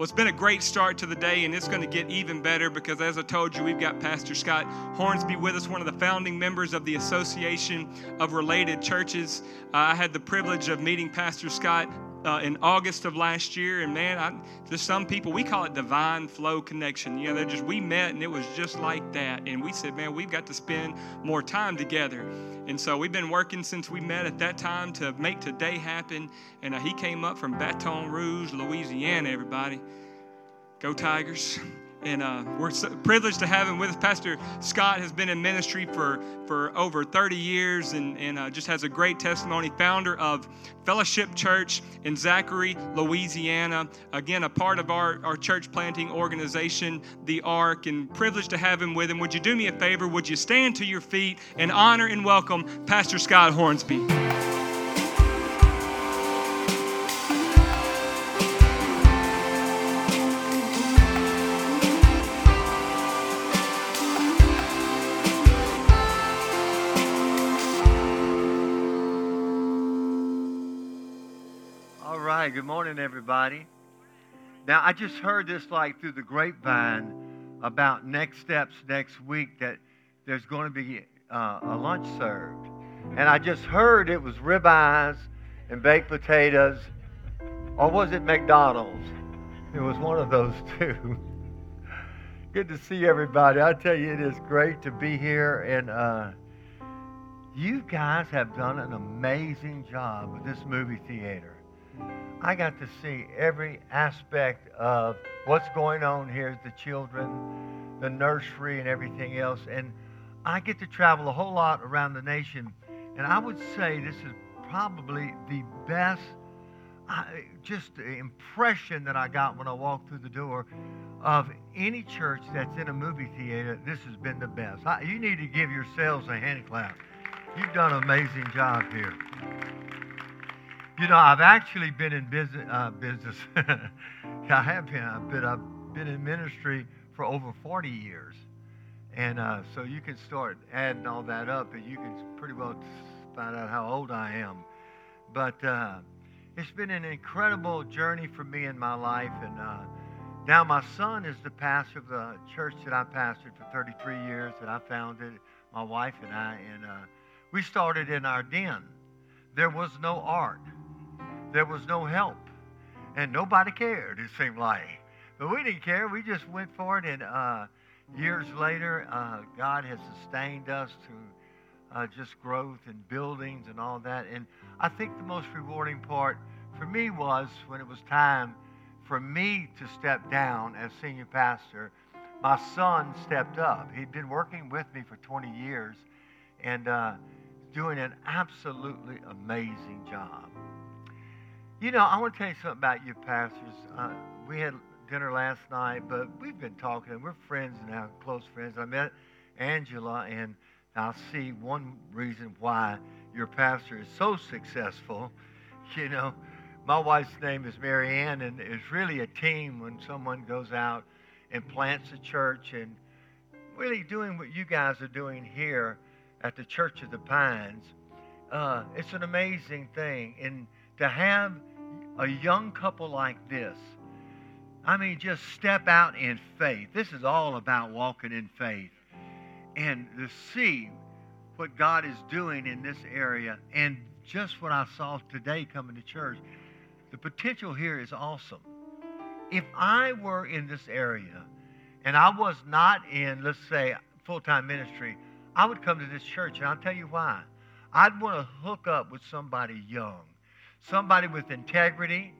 Well, it's been a great start to the day, and it's going to get even better because, as I told you, we've got Pastor Scott Hornsby with us, one of the founding members of the Association of Related Churches. Uh, I had the privilege of meeting Pastor Scott uh, in August of last year, and man, I, there's some people we call it divine flow connection. You know, they're just we met and it was just like that, and we said, man, we've got to spend more time together. And so we've been working since we met at that time to make today happen. And uh, he came up from Baton Rouge, Louisiana. Everybody, go Tigers! and uh, we're so privileged to have him with us. Pastor Scott has been in ministry for, for over 30 years and, and uh, just has a great testimony. Founder of Fellowship Church in Zachary, Louisiana. Again, a part of our, our church planting organization, The ARC, and privileged to have him with him. Would you do me a favor? Would you stand to your feet and honor and welcome Pastor Scott Hornsby? Good morning, everybody. Now, I just heard this like through the grapevine about next steps next week that there's going to be uh, a lunch served. And I just heard it was ribeyes and baked potatoes. Or was it McDonald's? It was one of those two. Good to see everybody. I tell you, it is great to be here. And uh, you guys have done an amazing job with this movie theater. I got to see every aspect of what's going on here, the children, the nursery, and everything else. And I get to travel a whole lot around the nation. And I would say this is probably the best, uh, just impression that I got when I walked through the door of any church that's in a movie theater. This has been the best. I, you need to give yourselves a hand clap. You've done an amazing job here. You know, I've actually been in business. Uh, business. I have been. I've been. I've been in ministry for over 40 years, and uh, so you can start adding all that up, and you can pretty well find out how old I am. But uh, it's been an incredible journey for me in my life, and uh, now my son is the pastor of the church that I pastored for 33 years that I founded. My wife and I, and uh, we started in our den. There was no ARC there was no help. And nobody cared, it seemed like. But we didn't care. We just went for it. And uh, years later, uh, God has sustained us to uh, just growth and buildings and all that. And I think the most rewarding part for me was when it was time for me to step down as senior pastor. My son stepped up. He'd been working with me for 20 years and uh, doing an absolutely amazing job. You know, I want to tell you something about you, pastors. Uh, we had dinner last night, but we've been talking, and we're friends now, close friends. I met Angela, and I see one reason why your pastor is so successful. You know, my wife's name is Mary Ann, and it's really a team when someone goes out and plants a church and really doing what you guys are doing here at the Church of the Pines. Uh, it's an amazing thing. And to have a young couple like this, I mean, just step out in faith. This is all about walking in faith. And to see what God is doing in this area and just what I saw today coming to church, the potential here is awesome. If I were in this area and I was not in, let's say, full time ministry, I would come to this church. And I'll tell you why. I'd want to hook up with somebody young somebody with integrity,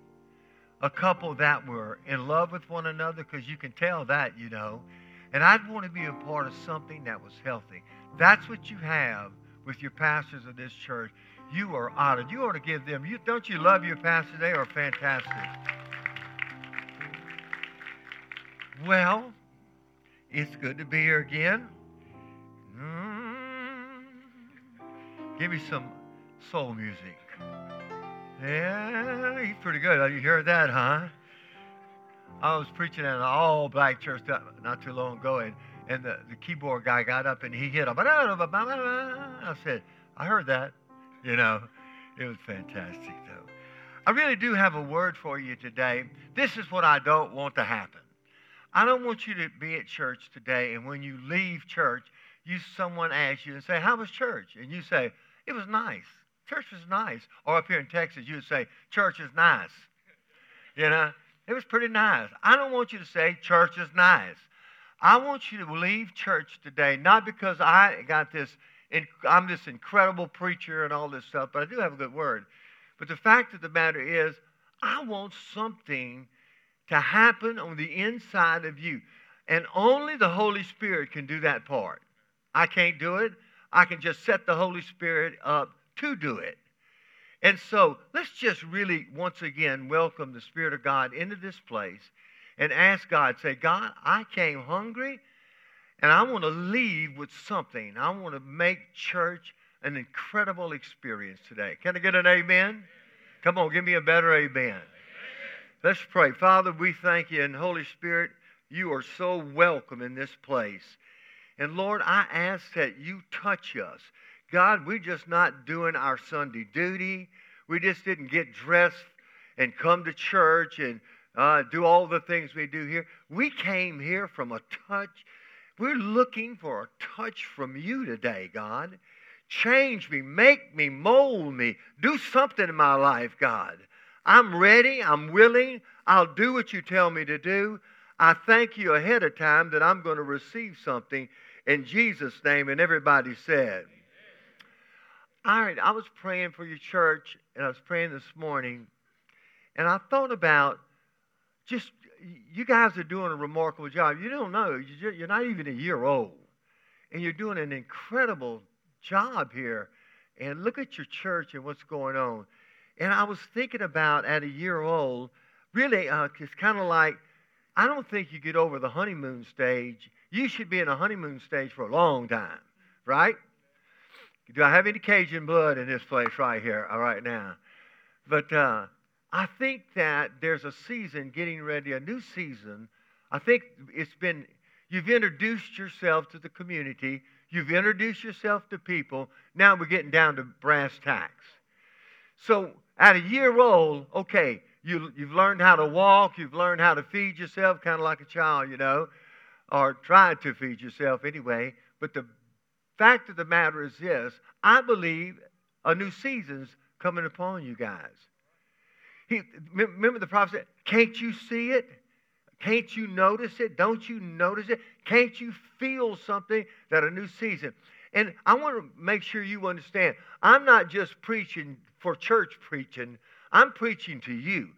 a couple that were in love with one another, because you can tell that, you know. And I'd want to be a part of something that was healthy. That's what you have with your pastors of this church. You are honored. You ought to give them. You, don't you love your pastors? They are fantastic. Well, it's good to be here again. Mm. Give me some soul music. Yeah, he's pretty good. Uh, you heard that, huh? I was preaching at an all black church not too long ago, and, and the, the keyboard guy got up and he hit a. I said, I heard that. You know, it was fantastic, though. I really do have a word for you today. This is what I don't want to happen. I don't want you to be at church today, and when you leave church, you someone asks you and say, "How was church?" And you say, "It was nice. Church was nice." Or up here in Texas, you would say, "Church is nice." You know, it was pretty nice. I don't want you to say, "Church is nice." I want you to leave church today, not because I got this, I'm this incredible preacher and all this stuff, but I do have a good word. But the fact of the matter is, I want something to happen on the inside of you. And only the Holy Spirit can do that part. I can't do it. I can just set the Holy Spirit up to do it. And so let's just really, once again, welcome the Spirit of God into this place and ask God, say, God, I came hungry and I want to leave with something. I want to make church an incredible experience today. Can I get an amen? Come on, give me a better amen. Let's pray. Father, we thank you, and Holy Spirit, you are so welcome in this place. And Lord, I ask that you touch us. God, we're just not doing our Sunday duty. We just didn't get dressed and come to church and uh, do all the things we do here. We came here from a touch. We're looking for a touch from you today, God. Change me, make me, mold me, do something in my life, God. I'm ready. I'm willing. I'll do what you tell me to do. I thank you ahead of time that I'm going to receive something in Jesus' name. And everybody said, All right, I was praying for your church, and I was praying this morning, and I thought about just, you guys are doing a remarkable job. You don't know, you're not even a year old, and you're doing an incredible job here. And look at your church and what's going on. And I was thinking about at a year old, really, uh, it's kind of like, I don't think you get over the honeymoon stage. You should be in a honeymoon stage for a long time, right? Do I have any Cajun blood in this place right here, right now? But uh, I think that there's a season getting ready, a new season. I think it's been, you've introduced yourself to the community, you've introduced yourself to people. Now we're getting down to brass tacks. So at a year old, okay, you, you've learned how to walk, you've learned how to feed yourself, kind of like a child, you know, or try to feed yourself anyway. But the fact of the matter is this I believe a new season's coming upon you guys. He, remember the prophet said, Can't you see it? Can't you notice it? Don't you notice it? Can't you feel something that a new season? And I want to make sure you understand, I'm not just preaching for church preaching. I'm preaching to you.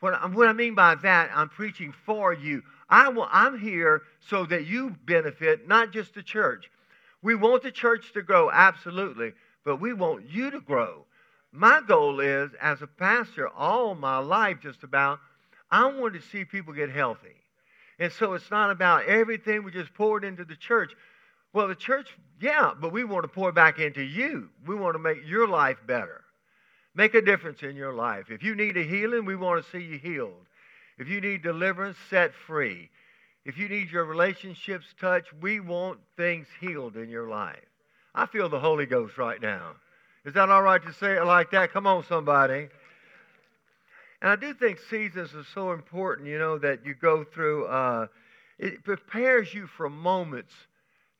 What I, what I mean by that, I'm preaching for you. I will, I'm here so that you benefit, not just the church. We want the church to grow, absolutely, but we want you to grow. My goal is, as a pastor, all my life just about, I want to see people get healthy. And so it's not about everything we just poured into the church. Well, the church, yeah, but we want to pour back into you. We want to make your life better. Make a difference in your life. If you need a healing, we want to see you healed. If you need deliverance, set free. If you need your relationships touched, we want things healed in your life. I feel the Holy Ghost right now. Is that all right to say it like that? Come on, somebody. And I do think seasons are so important, you know, that you go through. Uh, it prepares you for moments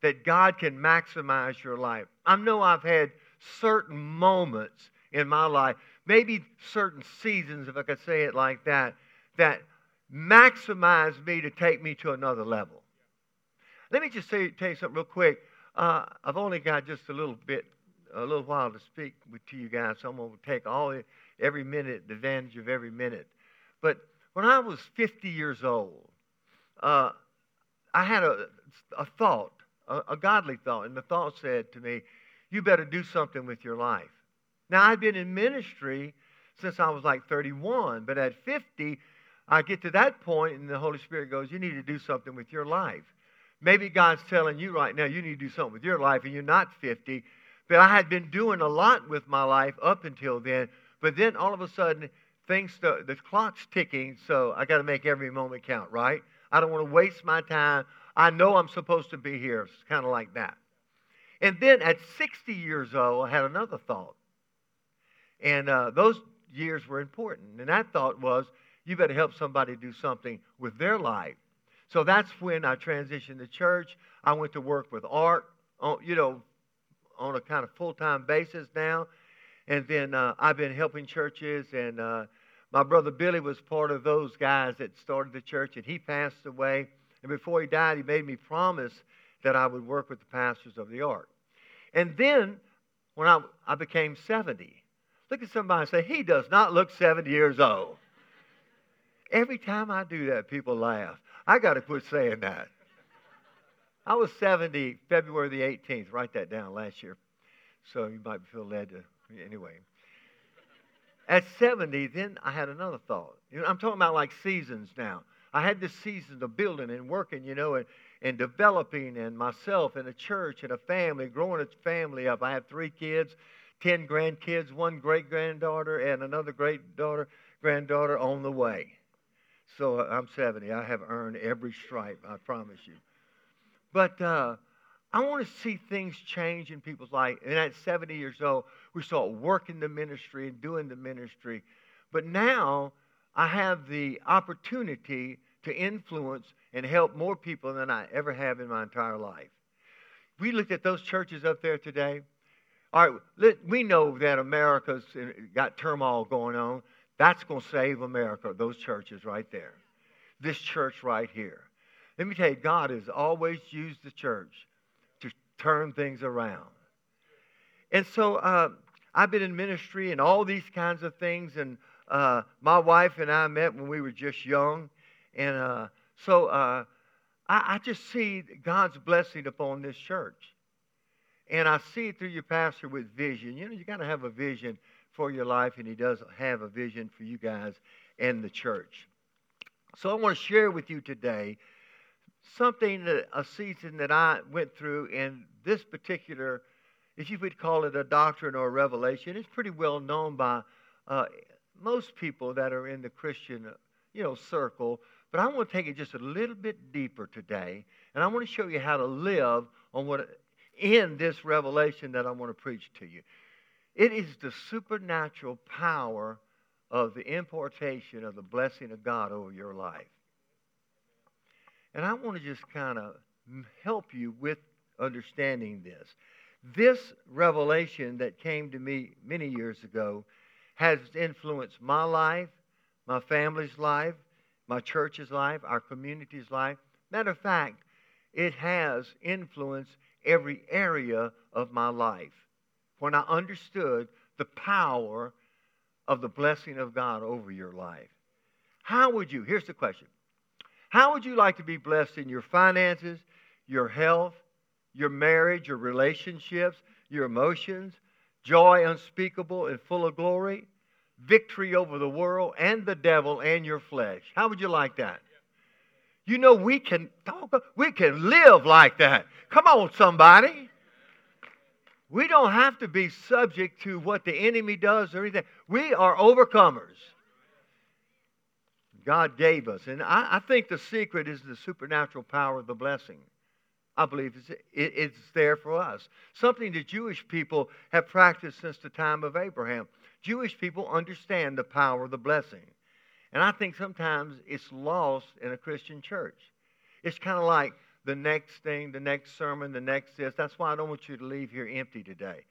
that God can maximize your life. I know I've had certain moments in my life, maybe certain seasons, if I could say it like that, that maximize me to take me to another level. Let me just say, tell you something real quick. Uh, I've only got just a little bit, a little while to speak with, to you guys, so I'm going to take all every minute, the advantage of every minute. But when I was 50 years old, uh, I had a, a thought, a, a godly thought, and the thought said to me, "You better do something with your life." Now, I've been in ministry since I was like 31, but at 50, I get to that point, and the Holy Spirit goes, You need to do something with your life. Maybe God's telling you right now, you need to do something with your life, and you're not 50. But I had been doing a lot with my life up until then. But then all of a sudden, things, the, the clock's ticking, so I got to make every moment count, right? I don't want to waste my time. I know I'm supposed to be here. It's kind of like that. And then at 60 years old, I had another thought. And uh, those years were important. And that thought was, you better help somebody do something with their life. So that's when I transitioned to church. I went to work with ARC, on, you know, on a kind of full time basis now. And then uh, I've been helping churches, and uh, my brother Billy was part of those guys that started the church, and he passed away. And before he died, he made me promise that I would work with the pastors of the ARC. And then when I, I became 70, look at somebody and say, He does not look 70 years old. Every time I do that, people laugh. I got to quit saying that. I was 70 February the 18th. Write that down last year. So you might feel led to, anyway. At 70, then I had another thought. You know, I'm talking about like seasons now. I had this season of building and working, you know, and, and developing and myself and a church and a family, growing a family up. I have three kids, 10 grandkids, one great granddaughter, and another great daughter, granddaughter on the way. So uh, I'm 70. I have earned every stripe, I promise you. But uh, I want to see things change in people's life. And at 70 years old, we start working the ministry and doing the ministry. But now I have the opportunity to influence and help more people than I ever have in my entire life. We looked at those churches up there today. All right, we know that America's got turmoil going on. That's going to save America, those churches right there. This church right here. Let me tell you, God has always used the church to turn things around. And so uh, I've been in ministry and all these kinds of things. And uh, my wife and I met when we were just young. And uh, so uh, I, I just see God's blessing upon this church. And I see it through your pastor with vision. You know, you got to have a vision for your life, and He does have a vision for you guys and the church. So I want to share with you today something that a season that I went through in this particular, if you would call it a doctrine or a revelation, it's pretty well known by uh, most people that are in the Christian, you know, circle. But I want to take it just a little bit deeper today, and I want to show you how to live on what in this revelation that I want to preach to you. It is the supernatural power of the importation of the blessing of God over your life. And I want to just kind of help you with understanding this. This revelation that came to me many years ago has influenced my life, my family's life, my church's life, our community's life. Matter of fact, it has influenced every area of my life when I understood the power of the blessing of God over your life. How would you, here's the question How would you like to be blessed in your finances, your health, your marriage, your relationships, your emotions, joy unspeakable and full of glory, victory over the world and the devil and your flesh? How would you like that? You know, we can talk, we can live like that. Come on, somebody. We don't have to be subject to what the enemy does or anything. We are overcomers. God gave us. And I, I think the secret is the supernatural power of the blessing. I believe it's, it, it's there for us. Something that Jewish people have practiced since the time of Abraham. Jewish people understand the power of the blessing. And I think sometimes it's lost in a Christian church. It's kind of like the next thing, the next sermon, the next this. That's why I don't want you to leave here empty today.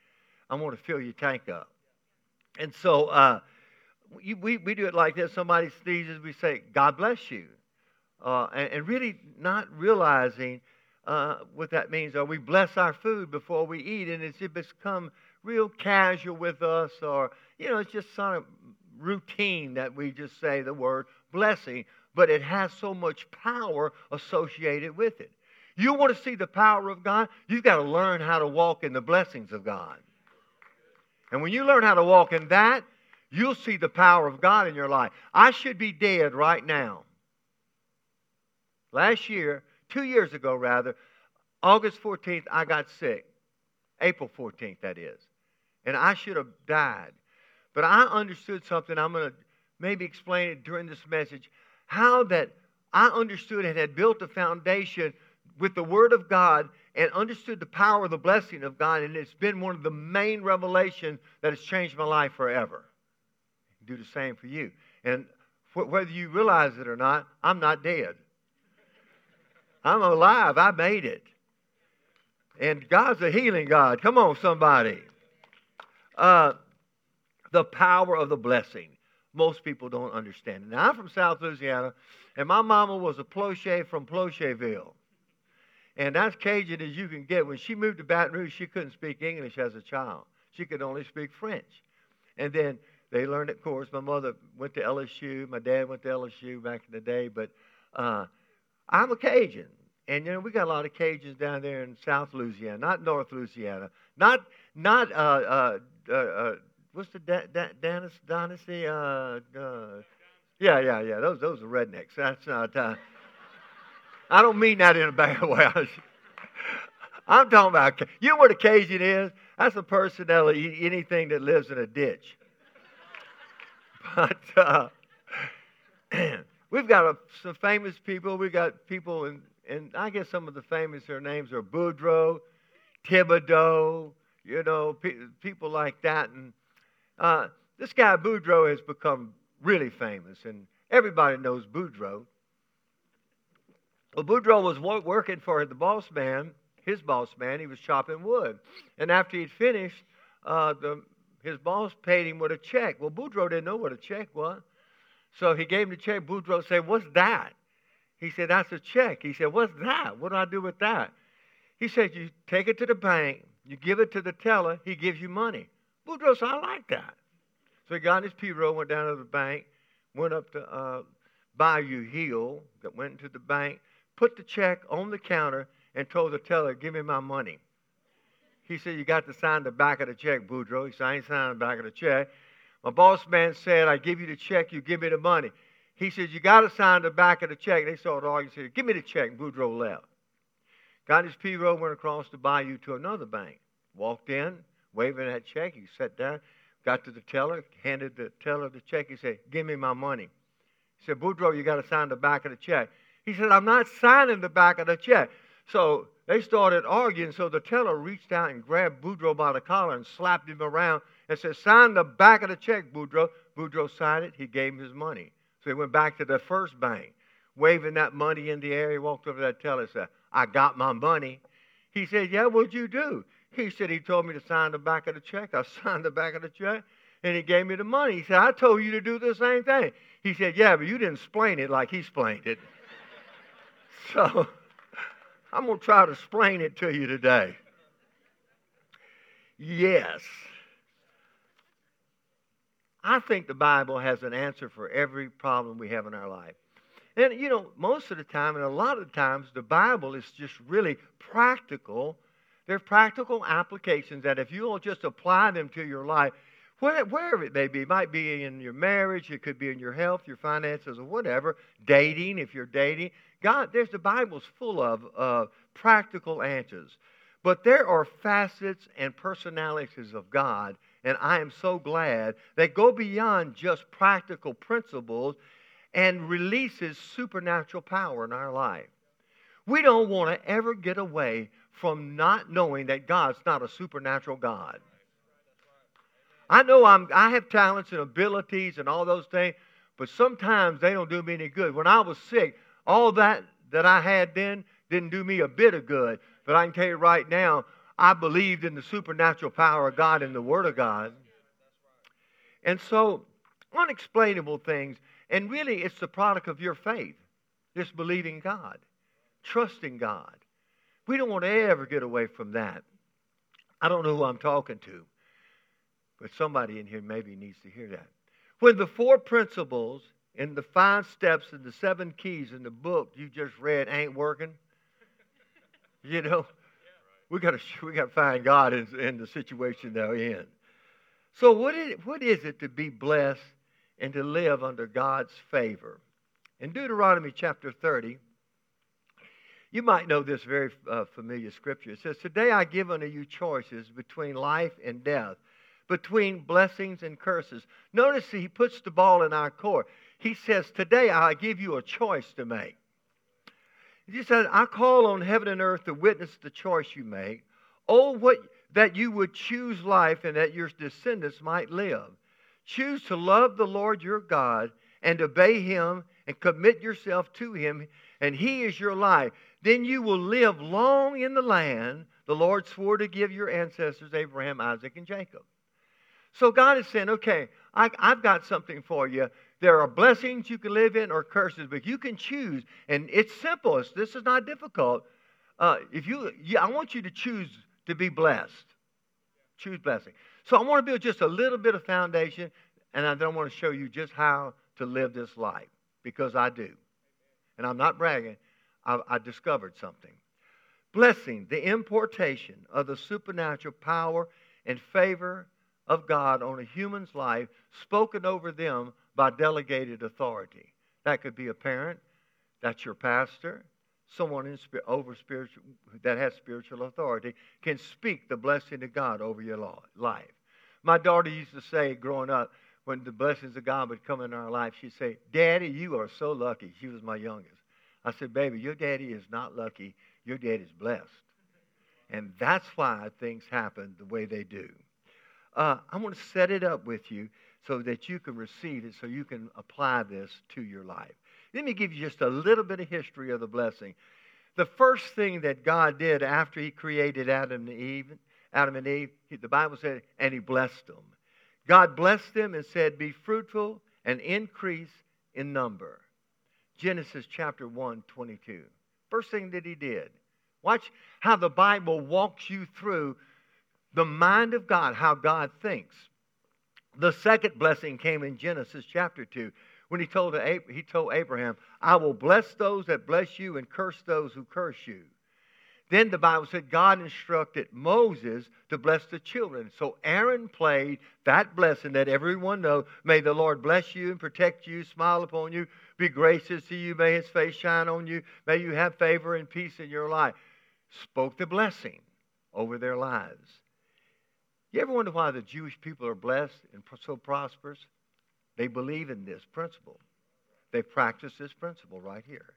I want to fill your tank up. And so uh, we, we, we do it like this. Somebody sneezes, we say, God bless you. Uh, and, and, really not realizing uh, what that means. Or we bless our food before we eat, and it's become real casual with us, or, you know, it's just sort of routine that we just say the word blessing, but it has so much power associated with it. You want to see the power of God? You've got to learn how to walk in the blessings of God. And when you learn how to walk in that, you'll see the power of God in your life. I should be dead right now. Last year, two years ago rather, August 14th, I got sick. April 14th, that is. And I should have died. But I understood something. I'm going to maybe explain it during this message. How that I understood and had built a foundation with the Word of God and understood the power of the blessing of God, and it's been one of the main revelations that has changed my life forever. do the same for you. And whether you realize it or not, I'm not dead. I'm alive. I made it. And God's a healing God. Come on, somebody. Uh, the power of the blessing. Most people don't understand it. Now, I'm from South Louisiana, and my mama was a Ploche from Plocheville. And that's Cajun as you can get. When she moved to Baton Rouge, she couldn't speak English as a child. She could only speak French. And then they learned, of course, my mother went to LSU. My dad went to LSU back in the day. But uh, I'm a Cajun. And, you know, we got a lot of Cajuns down there in South Louisiana, not North Louisiana. Not, not, uh, uh, uh, uh what's the da- da- Danis, dynasty? Uh, yeah, yeah, yeah. Those, those are rednecks. That's not, I don't mean that in a bad way. I'm talking about, you know what a Cajun is? That's a person that'll eat anything that lives in a ditch. But, uh, we've got a, some famous people. We've got people in and I guess some of the famous their names are Boudreaux, Thibodeau, you know, pe- people like that. And uh, this guy Boudreaux has become really famous, and everybody knows Boudreaux. Well, Boudreaux was working for the boss man, his boss man. He was chopping wood, and after he'd finished, uh, the, his boss paid him with a check. Well, Boudreaux didn't know what a check was, so he gave him the check. Boudreaux said, "What's that?" He said, That's a check. He said, What's that? What do I do with that? He said, You take it to the bank, you give it to the teller, he gives you money. Boudreaux said, I like that. So he got in his pirogue, went down to the bank, went up to uh, Bayou Hill, that went into the bank, put the check on the counter, and told the teller, Give me my money. He said, You got to sign the back of the check, Boudreaux. He said, I ain't signing the back of the check. My boss man said, I give you the check, you give me the money. He said, You got to sign the back of the check. They saw it arguing. He said, Give me the check. Boudreaux left. Got his pirogue, went across the bayou to another bank. Walked in, waving that check. He sat down, got to the teller, handed the teller the check. He said, Give me my money. He said, Boudreaux, you got to sign the back of the check. He said, I'm not signing the back of the check. So they started arguing. So the teller reached out and grabbed Boudreaux by the collar and slapped him around and said, Sign the back of the check, Boudreaux. Boudreaux signed it. He gave him his money. So he went back to the first bank, waving that money in the air. He walked over to that teller and said, I got my money. He said, Yeah, what'd you do? He said, He told me to sign the back of the check. I signed the back of the check, and he gave me the money. He said, I told you to do the same thing. He said, Yeah, but you didn't explain it like he explained it. So I'm going to try to explain it to you today. Yes. I think the Bible has an answer for every problem we have in our life. And, you know, most of the time, and a lot of times, the Bible is just really practical. They're practical applications that if you'll just apply them to your life, wherever it may be, it might be in your marriage, it could be in your health, your finances, or whatever, dating, if you're dating. God, there's the Bible's full of uh, practical answers. But there are facets and personalities of God and I am so glad that go beyond just practical principles and releases supernatural power in our life. We don't want to ever get away from not knowing that God's not a supernatural God. I know I'm, I have talents and abilities and all those things, but sometimes they don't do me any good. When I was sick, all that that I had then didn't do me a bit of good. But I can tell you right now, I believed in the supernatural power of God and the Word of God. And so, unexplainable things, and really it's the product of your faith, just believing God, trusting God. We don't want to ever get away from that. I don't know who I'm talking to, but somebody in here maybe needs to hear that. When the four principles and the five steps and the seven keys in the book you just read ain't working, you know, we got to we got to find God in, in the situation they're in. So what is, what is it to be blessed and to live under God's favor? In Deuteronomy chapter 30, you might know this very uh, familiar scripture. It says, Today I give unto you choices between life and death, between blessings and curses. Notice he puts the ball in our court. He says, Today I give you a choice to make. He said, I call on heaven and earth to witness the choice you make. Oh, what that you would choose life and that your descendants might live. Choose to love the Lord your God and obey him and commit yourself to him, and he is your life. Then you will live long in the land the Lord swore to give your ancestors, Abraham, Isaac, and Jacob. So God is saying, okay, I, have got something for you. There are blessings you can live in or curses, but you can choose. And it's simple. It's, this is not difficult. Uh, if you, I want you to choose to be blessed. Choose blessing. So I want to build just a little bit of foundation, and I then want to show you just how to live this life because I do. And I'm not bragging. I, I discovered something. Blessing, the importation of the supernatural power and favor of God on a human's life spoken over them by delegated authority. That could be a parent, that's your pastor, someone in over spiritual that has spiritual authority can speak the blessing of God over your life. My daughter used to say growing up, when the blessings of God would come in our life, she'd say, Daddy, you are so lucky. She was my youngest. I said, Baby, your daddy is not lucky. Your daddy's blessed. And that's why things happen the way they do. Uh, I'm going to set it up with you so that you can receive it, so you can apply this to your life. Let me give you just a little bit of history of the blessing. The first thing that God did after He created Adam and Eve, Adam and Eve, the Bible said, and He blessed them. God blessed them and said, Be fruitful and increase in number. Genesis chapter 1, 22. First thing that He did. Watch how the Bible walks you through the mind of God, how God thinks. The second blessing came in Genesis chapter 2 when he told, he told Abraham, I will bless those that bless you and curse those who curse you. Then the Bible said God instructed Moses to bless the children. So Aaron played that blessing that everyone knows. May the Lord bless you and protect you, smile upon you, be gracious to you, may his face shine on you, may you have favor and peace in your life. Spoke the blessing over their lives. You ever wonder why the Jewish people are blessed and so prosperous? They believe in this principle. They practice this principle right here.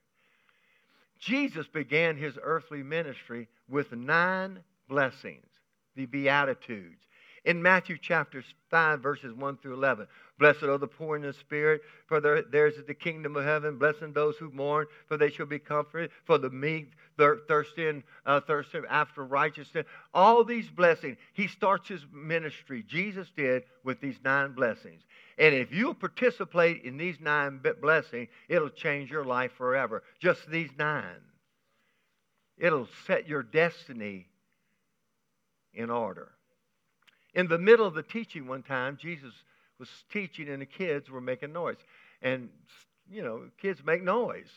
Jesus began his earthly ministry with nine blessings, the Beatitudes. In Matthew chapter 5, verses 1 through 11, blessed are the poor in the spirit, for theirs is the kingdom of heaven. Blessed those who mourn, for they shall be comforted. For the meek, thirsting, uh, thirsting after righteousness. All these blessings. He starts his ministry, Jesus did, with these nine blessings. And if you participate in these nine blessings, it'll change your life forever. Just these nine. It'll set your destiny in order. In the middle of the teaching one time, Jesus was teaching and the kids were making noise. And, you know, kids make noise.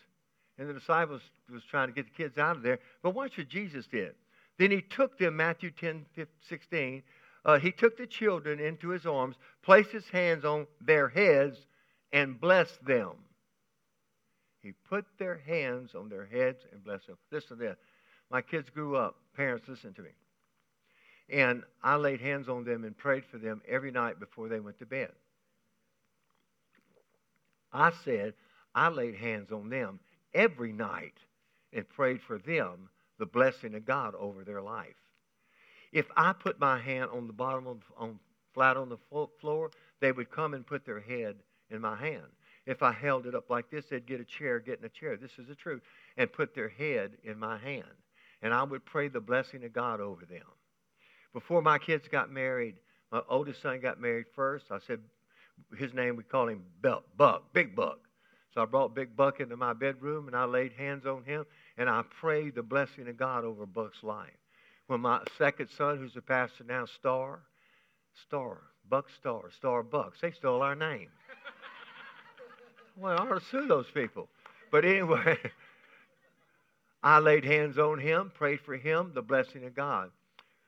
And the disciples was trying to get the kids out of there. But watch what Jesus did. Then he took them, Matthew 10, 15, 16, uh, he took the children into his arms, placed his hands on their heads, and blessed them. He put their hands on their heads and blessed them. Listen to this. My kids grew up. Parents, listen to me. And I laid hands on them and prayed for them every night before they went to bed. I said, I laid hands on them every night and prayed for them the blessing of God over their life. If I put my hand on the bottom of on flat on the floor, they would come and put their head in my hand. If I held it up like this, they'd get a chair, get in a chair. This is the truth, and put their head in my hand. And I would pray the blessing of God over them. Before my kids got married, my oldest son got married first. I said his name, we call him Buck, Big Buck. So I brought Big Buck into my bedroom and I laid hands on him and I prayed the blessing of God over Buck's life. When my second son, who's a pastor now, Star, Star, Buck Star, Star Bucks, they stole our name. well, I ought to sue those people. But anyway, I laid hands on him, prayed for him, the blessing of God.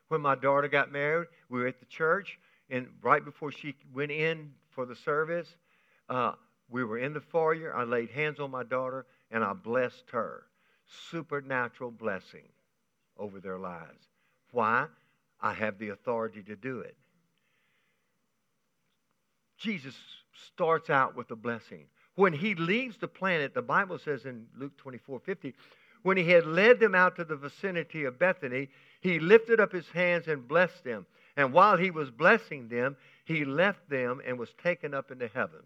When my daughter got married, we were at the church, and right before she went in for the service, uh, we were in the foyer. I laid hands on my daughter and I blessed her. Supernatural blessing over their lives. Why? I have the authority to do it. Jesus starts out with a blessing. When he leaves the planet, the Bible says in Luke 24 50, when he had led them out to the vicinity of Bethany, he lifted up his hands and blessed them. And while he was blessing them, he left them and was taken up into heaven.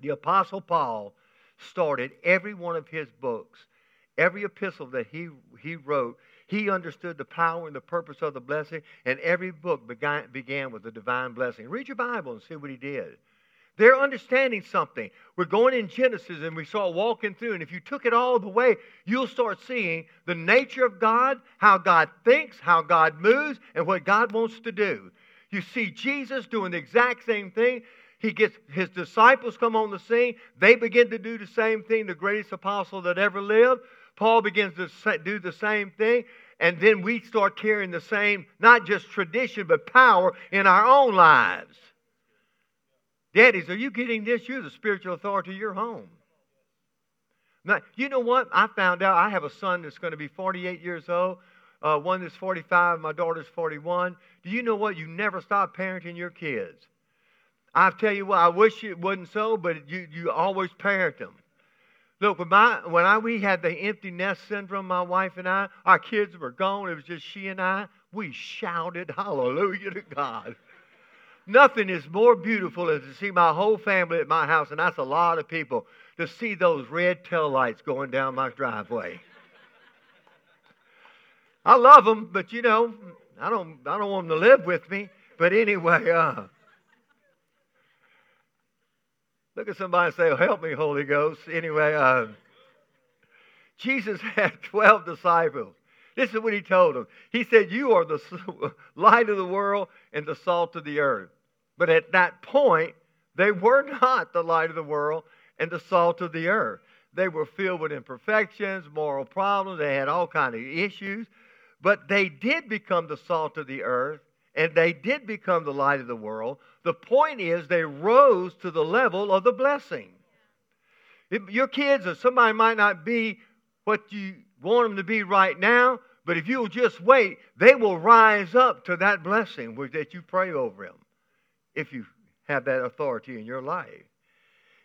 The Apostle Paul started every one of his books, every epistle that he, he wrote. He understood the power and the purpose of the blessing, and every book began, began with a divine blessing. Read your Bible and see what he did. They're understanding something. We're going in Genesis and we saw walking through, and if you took it all the way, you'll start seeing the nature of God, how God thinks, how God moves, and what God wants to do. You see Jesus doing the exact same thing. He gets his disciples come on the scene. They begin to do the same thing, the greatest apostle that ever lived. Paul begins to do the same thing. And then we start carrying the same, not just tradition, but power in our own lives. Daddies, are you getting this? You're the spiritual authority of your home. Now, you know what? I found out I have a son that's going to be 48 years old, uh, one that's 45, my daughter's 41. Do you know what? You never stop parenting your kids. I tell you what, I wish it wasn't so, but you, you always parent them. Look, when, my, when I, we had the empty nest syndrome, my wife and I, our kids were gone. It was just she and I. We shouted hallelujah to God. Nothing is more beautiful than to see my whole family at my house, and that's a lot of people, to see those red tail lights going down my driveway. I love them, but you know, I don't, I don't want them to live with me. But anyway, uh, look at somebody and say, oh, Help me, Holy Ghost. Anyway, uh, Jesus had 12 disciples. This is what he told them. He said, You are the light of the world and the salt of the earth. But at that point, they were not the light of the world and the salt of the earth. They were filled with imperfections, moral problems. They had all kind of issues. But they did become the salt of the earth and they did become the light of the world. The point is, they rose to the level of the blessing. If Your kids or somebody might not be what you want them to be right now, but if you'll just wait, they will rise up to that blessing that you pray over them if you have that authority in your life.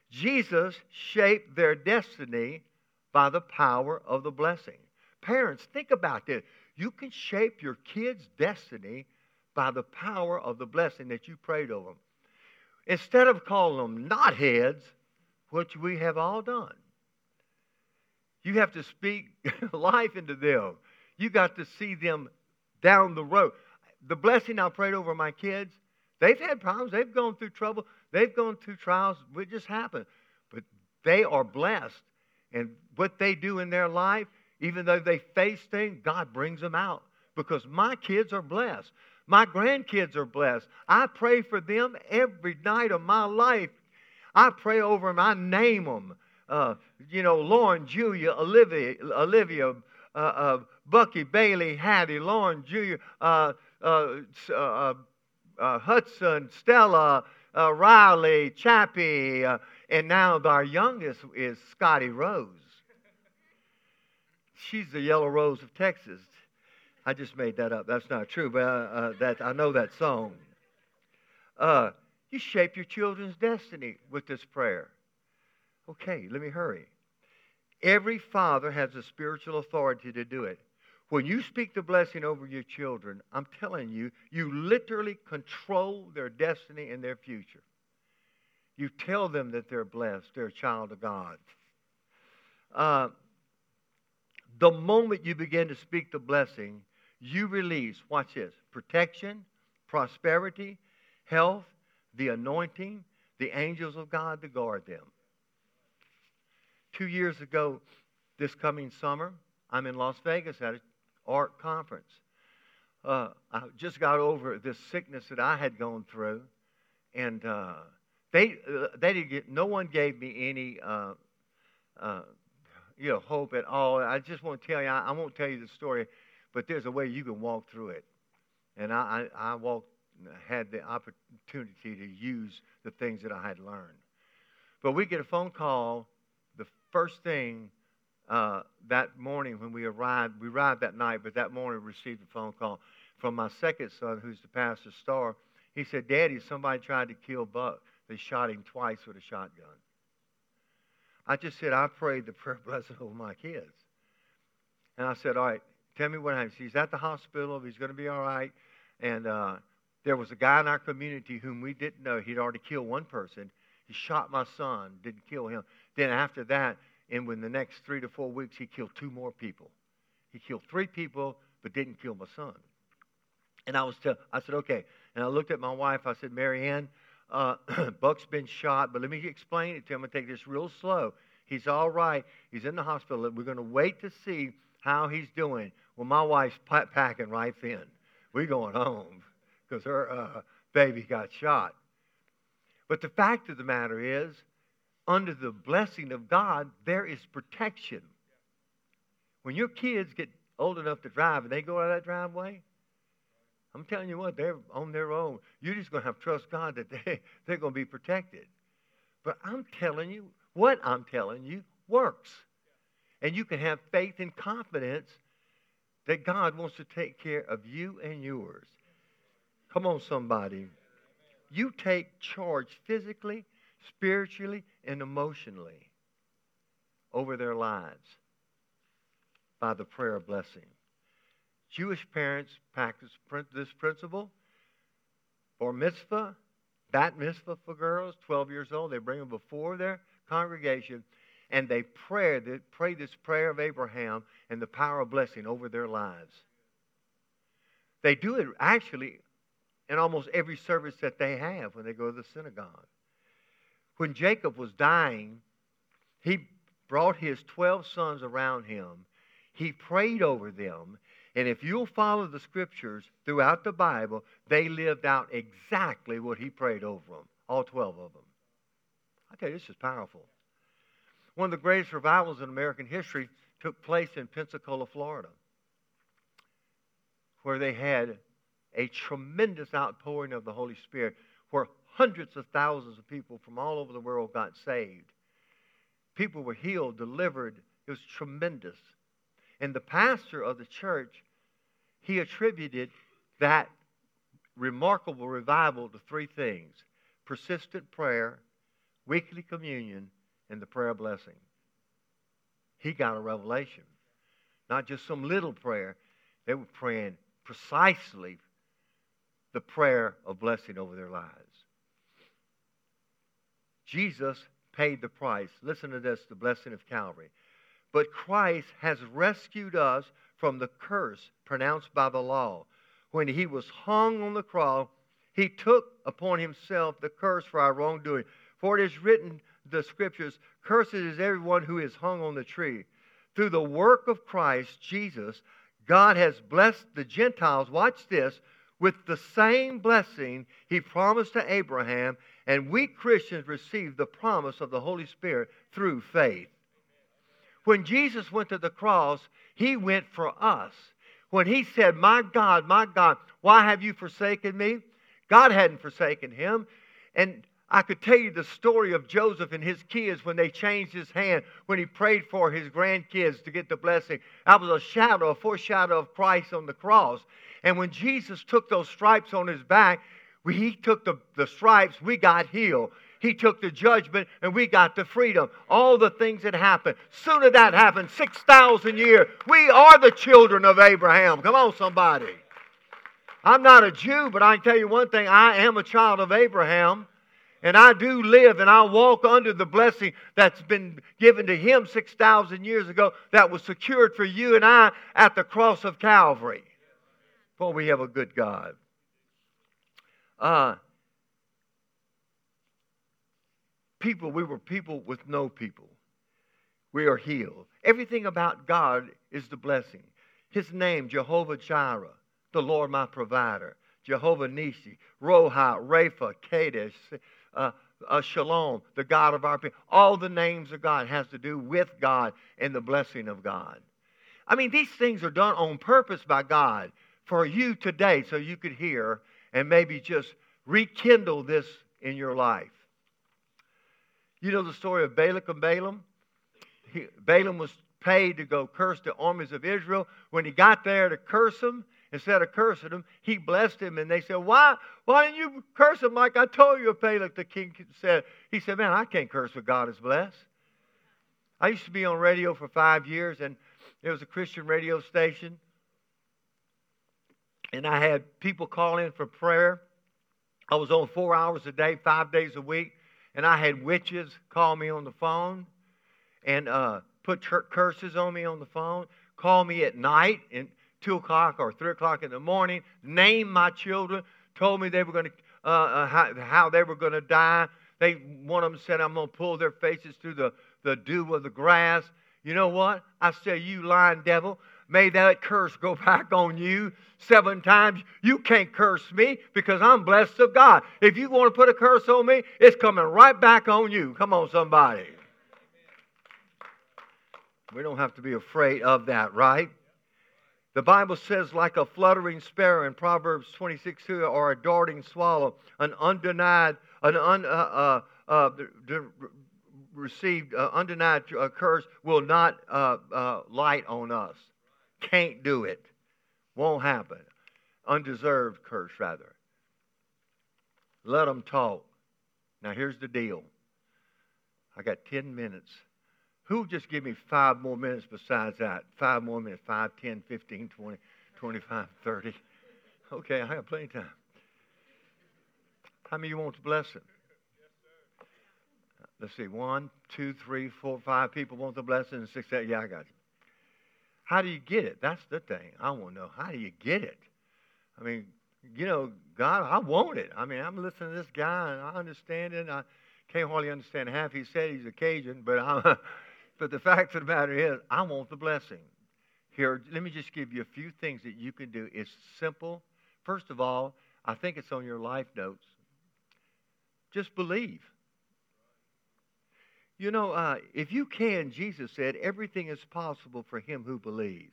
Jesus shaped their destiny by the power of the blessing. Parents, think about this. You can shape your kids' destiny by the power of the blessing that you prayed over them. Instead of calling them not heads, which we have all done, you have to speak life into them. You got to see them down the road. The blessing I prayed over my kids, they've had problems. They've gone through trouble. They've gone through trials. It just happened. But they are blessed. And what they do in their life, even though they face things, God brings them out because my kids are blessed. My grandkids are blessed. I pray for them every night of my life. I pray over them. I name them. Uh, you know, Lauren, Julia, Olivia, Olivia uh, uh, Bucky, Bailey, Hattie, Lauren, Julia, uh, Hudson, Stella, Riley, Chappie, and now our youngest is Scotty Rose. She's the yellow rose of Texas. I just made that up. That's not true, but uh, that I know that song. Uh, you shape your children's destiny with this prayer. Okay, let me hurry. Every father has a spiritual authority to do it. When you speak the blessing over your children, I'm telling you, you literally control their destiny and their future. You tell them that they're blessed, they're a child of God. Uh, the moment you begin to speak the blessing, you release, watch this, protection, prosperity, health, the anointing, the angels of God to guard them. Two years ago, this coming summer, I'm in Las Vegas at an ARC conference. Uh, I just got over this sickness that I had gone through, and uh, they uh, they didn't get. No one gave me any uh, uh, you know hope at all. I just want to tell you. I, I won't tell you the story but there's a way you can walk through it. And I, I, I walked, had the opportunity to use the things that I had learned. But we get a phone call first thing uh, that morning when we arrived. We arrived that night, but that morning we received a phone call from my second son, who's the pastor star. He said, Daddy, somebody tried to kill Buck. They shot him twice with a shotgun. I just said, I prayed the prayer blessing over my kids. And I said, All right, Tell me what happens. He's at the hospital. He's going to be all right. And uh, There was a guy in our community whom we didn't know. He'd already killed one person. He shot my son, didn't kill him. Then after that, and within the next three to four weeks, he killed two more people. He killed three people, but didn't kill my son. And I was tell, I said, okay. And I looked at my wife. I said, Mary Ann, uh, Buck's been shot, but let me explain it to him. I'm take this real slow. He's all right. He's in the hospital. We're going to wait to see how he's doing. Well, my wife's packing right then. We're going home because her uh, baby got shot. But the fact of the matter is, under the blessing of God, there is protection. When your kids get old enough to drive and they go out of that driveway, I'm telling you what, they're on their own. You're just going to have to trust God that they, they're going to be protected. But I'm telling you, what I'm telling you works. And you can have faith and confidence that God wants to take care of you and yours. Come on, somebody. You take charge physically, spiritually, and emotionally over their lives by the prayer of blessing. Jewish parents practice this principle. Bar mitzvah, bat mitzvah for girls, 12 years old, they bring them before their congregation and they pray, they pray this prayer of Abraham and the power of blessing over their lives. They do it actually in almost every service that they have when they go to the synagogue. When Jacob was dying, he brought his 12 sons around him. He prayed over them. And if you'll follow the scriptures throughout the Bible, they lived out exactly what he prayed over them, all 12 of them. I tell you, this is powerful. One of the greatest revivals in American history took place in Pensacola, Florida, where they had a tremendous outpouring of the Holy Spirit, where hundreds of thousands of people from all over the world got saved. People were healed, delivered. It was tremendous. And the pastor of the church, he attributed that remarkable revival to three things persistent prayer, weekly communion, and the prayer blessing. He got a revelation. Not just some little prayer. They were praying precisely the prayer of blessing over their lives. Jesus paid the price. Listen to this the blessing of Calvary. But Christ has rescued us from the curse pronounced by the law. When he was hung on the cross, he took upon himself the curse for our wrongdoing. For it is written, the scriptures, Cursed is everyone who is hung on the tree. Through the work of Christ Jesus, God has blessed the Gentiles, watch this, with the same blessing he promised to Abraham, and we Christians receive the promise of the Holy Spirit through faith. When Jesus went to the cross, he went for us. When he said, My God, my God, why have you forsaken me? God hadn't forsaken him. And I could tell you the story of Joseph and his kids when they changed his hand, when he prayed for his grandkids to get the blessing. That was a shadow, a foreshadow of Christ on the cross. And when Jesus took those stripes on his back, he took the, the stripes, we got healed. He took the judgment and we got the freedom. All the things that happened. Sooner that happened, 6,000 years. We are the children of Abraham. Come on, somebody. I'm not a Jew, but I can tell you one thing I am a child of Abraham. And I do live and I walk under the blessing that's been given to him 6,000 years ago that was secured for you and I at the cross of Calvary. For we have a good God. Uh, people, we were people with no people. We are healed. Everything about God is the blessing. His name, Jehovah Jireh, the Lord my provider. Jehovah Nisi, Roha, Rapha, Kadesh, uh, uh, Shalom, the God of our people. All the names of God has to do with God and the blessing of God. I mean, these things are done on purpose by God for you today so you could hear and maybe just rekindle this in your life. You know the story of Balak and Balaam? He, Balaam was paid to go curse the armies of Israel. When he got there to curse them, instead of cursing him, he blessed him. And they said, Why, why didn't you curse him like I told you, Balak? The king said, He said, Man, I can't curse what God has blessed. I used to be on radio for five years, and there was a Christian radio station. And I had people call in for prayer. I was on four hours a day, five days a week, and I had witches call me on the phone and uh, put curses on me on the phone, call me at night and 2 o'clock or 3 o'clock in the morning, named my children, told me they were going to, uh, uh, how, how, they were going to die. They, one of them said, I'm going to pull their faces through the, the dew of the grass. You know what? I said, You lying devil. May that curse go back on you seven times. You can't curse me because I'm blessed of God. If you want to put a curse on me, it's coming right back on you. Come on, somebody. We don't have to be afraid of that, right? The Bible says, like a fluttering sparrow in Proverbs 26 2, or a darting swallow, an undenied, an un, uh, uh, uh, received, uh, undenied uh, curse will not uh, light on us. Can't do it. Won't happen. Undeserved curse, rather. Let them talk. Now, here's the deal I got 10 minutes. Who just give me five more minutes besides that? Five more minutes, 5, 10, 15, 20, 25, 30. Okay, I have plenty of time. How many of you want the blessing? Let's see, one, two, three, four, five people want the blessing, and six, eight. Yeah, I got you. How do you get it? That's the thing. I want to know. How do you get it? I mean, you know, God, I want it. I mean, I'm listening to this guy, and I understand it. I can't hardly understand half he said. He's a Cajun, but I'm. But the fact of the matter is, I want the blessing. Here, let me just give you a few things that you can do. It's simple. First of all, I think it's on your life notes. Just believe. You know, uh, if you can, Jesus said, everything is possible for him who believes.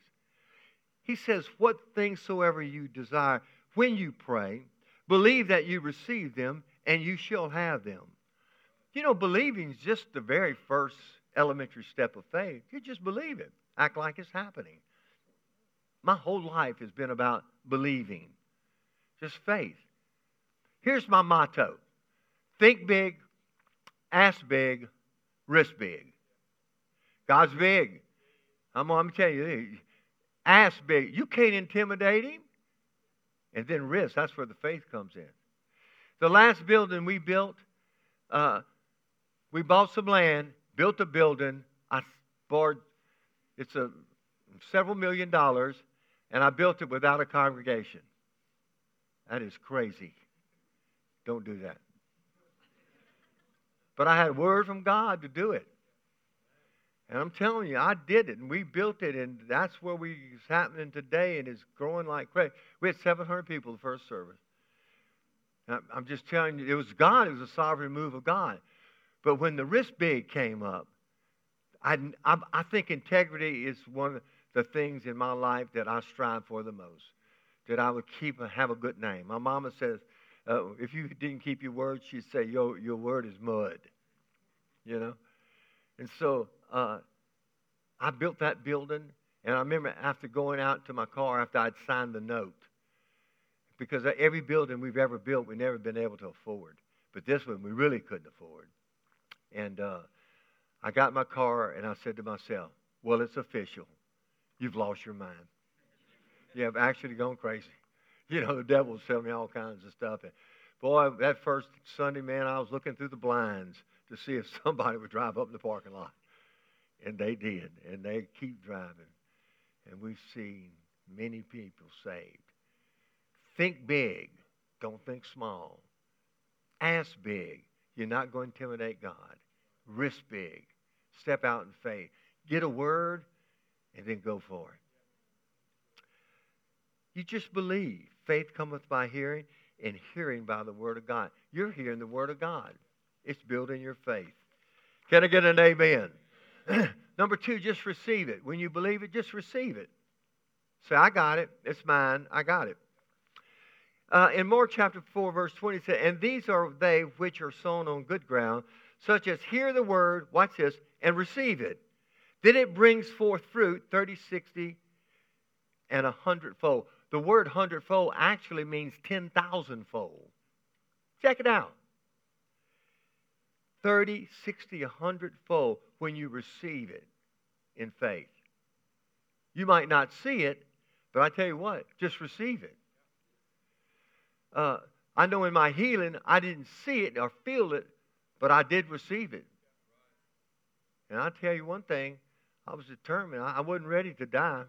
He says, What things soever you desire, when you pray, believe that you receive them, and you shall have them. You know, believing is just the very first elementary step of faith. You just believe it, act like it's happening. My whole life has been about believing, just faith. Here's my motto think big, ask big, risk big. God's big. I'm, going to tell you, ask big. You can't intimidate him. And then risk. That's where the faith comes in. The last building we built, uh, we bought some land built a building. I borrowed, it's a several million dollars, and I built it without a congregation. That is crazy. Don't do that. But I had a word from God to do it. And I'm telling you, I did it, and we built it, and that's where we happening today, and it's growing like crazy. We had 700 people the first service. I'm just telling you, it was God. It was a sovereign move of God. But when the risk big came up, I, I, I think integrity is one of the things in my life that I strive for the most. That I would keep and have a good name. My mama says, uh, if you didn't keep your word, she'd say, your, your word is mud. You know? And so uh, I built that building, and I remember after going out to my car after I'd signed the note, because every building we've ever built, we've never been able to afford. But this one we really couldn't afford. And uh, I got my car and I said to myself, well, it's official. You've lost your mind. You have actually gone crazy. You know, the devil was telling me all kinds of stuff. And boy, that first Sunday, man, I was looking through the blinds to see if somebody would drive up in the parking lot. And they did. And they keep driving. And we've seen many people saved. Think big. Don't think small. Ask big. You're not going to intimidate God risk big, step out in faith, get a word, and then go for it. You just believe. Faith cometh by hearing, and hearing by the word of God. You're hearing the word of God. It's building your faith. Can I get an amen? Number two, just receive it. When you believe it, just receive it. Say, I got it. It's mine. I got it. Uh, in Mark chapter 4, verse 20, it says, And these are they which are sown on good ground, such as hear the word, watch this, and receive it. Then it brings forth fruit 30, 60, and a hundredfold. The word hundredfold actually means 10,000 fold. Check it out 30, 60, a hundredfold when you receive it in faith. You might not see it, but I tell you what, just receive it. Uh, I know in my healing, I didn't see it or feel it, but I did receive it. And I'll tell you one thing I was determined. I wasn't ready to die.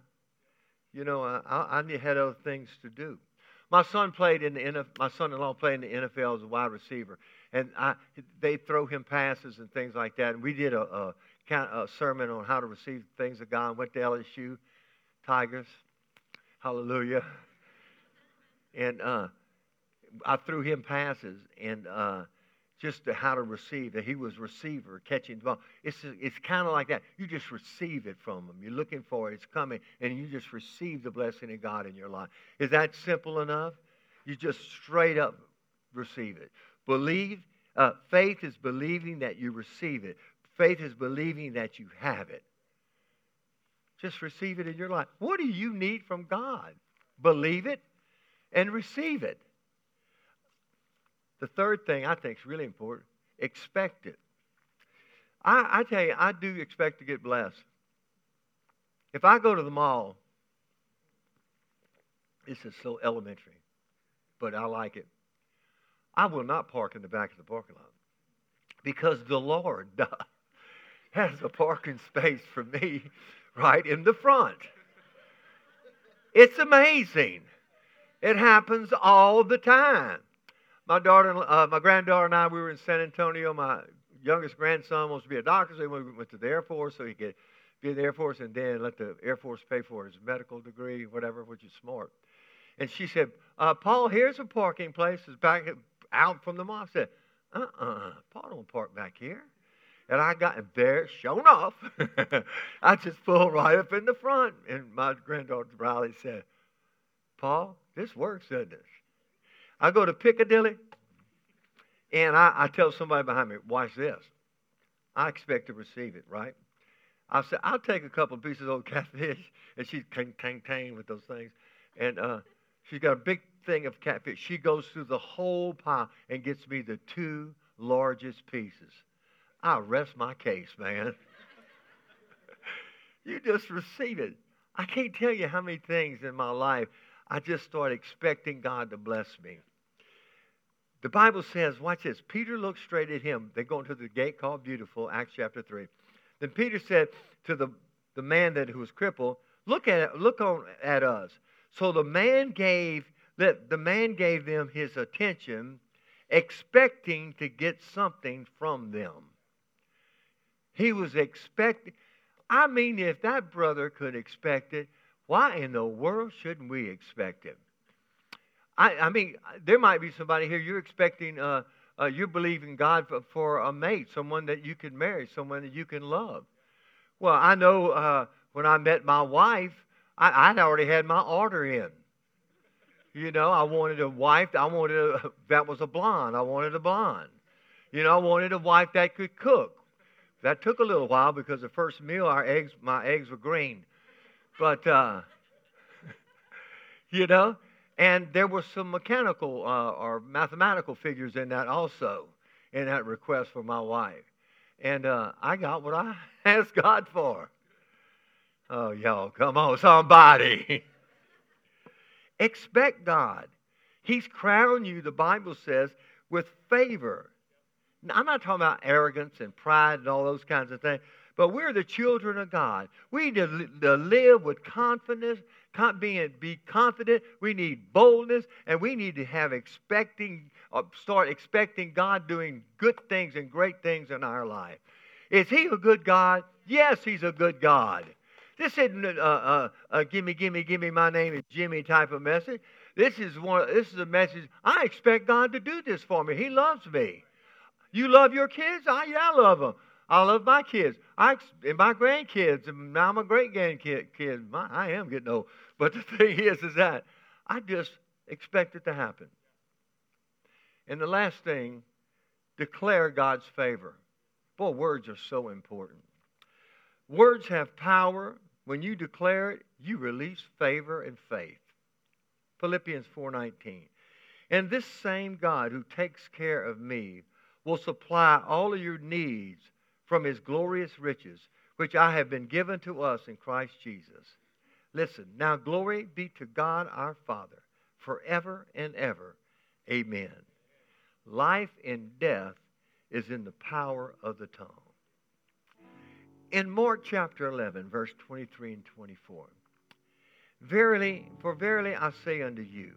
You know, I, I had other things to do. My son played in the NFL, my son-in-law played in the NFL as a wide receiver, and I, they throw him passes and things like that. And we did a, a, a sermon on how to receive things of God. Went to LSU, Tigers, hallelujah. And uh, I threw him passes, and uh, just how to receive it. He was receiver, catching the ball. It's, it's kind of like that. You just receive it from him. You're looking for it. It's coming, and you just receive the blessing of God in your life. Is that simple enough? You just straight up receive it. Believe. Uh, faith is believing that you receive it. Faith is believing that you have it. Just receive it in your life. What do you need from God? Believe it and receive it. The third thing I think is really important expect it. I, I tell you, I do expect to get blessed. If I go to the mall, this is so elementary, but I like it. I will not park in the back of the parking lot because the Lord has a parking space for me right in the front. It's amazing. It happens all the time. My daughter, uh, my granddaughter and I, we were in San Antonio. My youngest grandson wants to be a doctor, so we went to the Air Force so he could be in the Air Force and then let the Air Force pay for his medical degree, whatever, which is smart. And she said, uh, Paul, here's a parking place. It's back out from the mall. I said, uh-uh, Paul don't park back here. And I got there, sure enough, I just pulled right up in the front. And my granddaughter Riley said, Paul, this works, doesn't it? I go to Piccadilly and I, I tell somebody behind me, watch this. I expect to receive it, right? I said, I'll take a couple of pieces of old catfish. And she's tang, tang, tang with those things. And uh, she's got a big thing of catfish. She goes through the whole pile and gets me the two largest pieces. I rest my case, man. you just receive it. I can't tell you how many things in my life I just start expecting God to bless me. The Bible says, watch this. Peter looked straight at him. They go into the gate called Beautiful, Acts chapter 3. Then Peter said to the, the man that who was crippled, look at look on at us. So the man gave that the man gave them his attention, expecting to get something from them. He was expecting. I mean, if that brother could expect it, why in the world shouldn't we expect it? I, I mean, there might be somebody here you're expecting, uh, uh, you believe in God for, for, a mate, someone that you can marry, someone that you can love. Well, I know uh, when I met my wife, I, I'd already had my order in. You know, I wanted a wife. I wanted a, that was a blonde. I wanted a blonde. You know, I wanted a wife that could cook. That took a little while because the first meal, our eggs, my eggs were green. But uh, you know, and there were some mechanical uh, or mathematical figures in that also, in that request for my wife. And uh, I got what I asked God for. Oh, y'all, come on, somebody. Expect God. He's crowned you, the Bible says, with favor. Now, I'm not talking about arrogance and pride and all those kinds of things, but we're the children of God. We need to, live with confidence, be confident. We need boldness, and we need to have expecting, uh, start expecting God doing good things and great things in our life. Is He a good God? Yes, He's a good God. This isn't a, a, a gimme, gimme, gimme, my name is Jimmy type of message. This is one. This is a message. I expect God to do this for me. He loves me. You love your kids? I, yeah, I love them. I love my kids. I and my grandkids. And now I'm a great grandkid. Kid. My, I am getting old. But the thing is, is that I just expect it to happen. And the last thing, declare God's favor. Boy, words are so important. Words have power. When you declare it, you release favor and faith. Philippians 4:19. And this same God who takes care of me will supply all of your needs from his glorious riches, which I have been given to us in Christ Jesus. Listen, now glory be to God our Father forever and ever. Amen. Life and death is in the power of the tongue. In Mark chapter 11, verse 23 and 24, Verily, for verily I say unto you,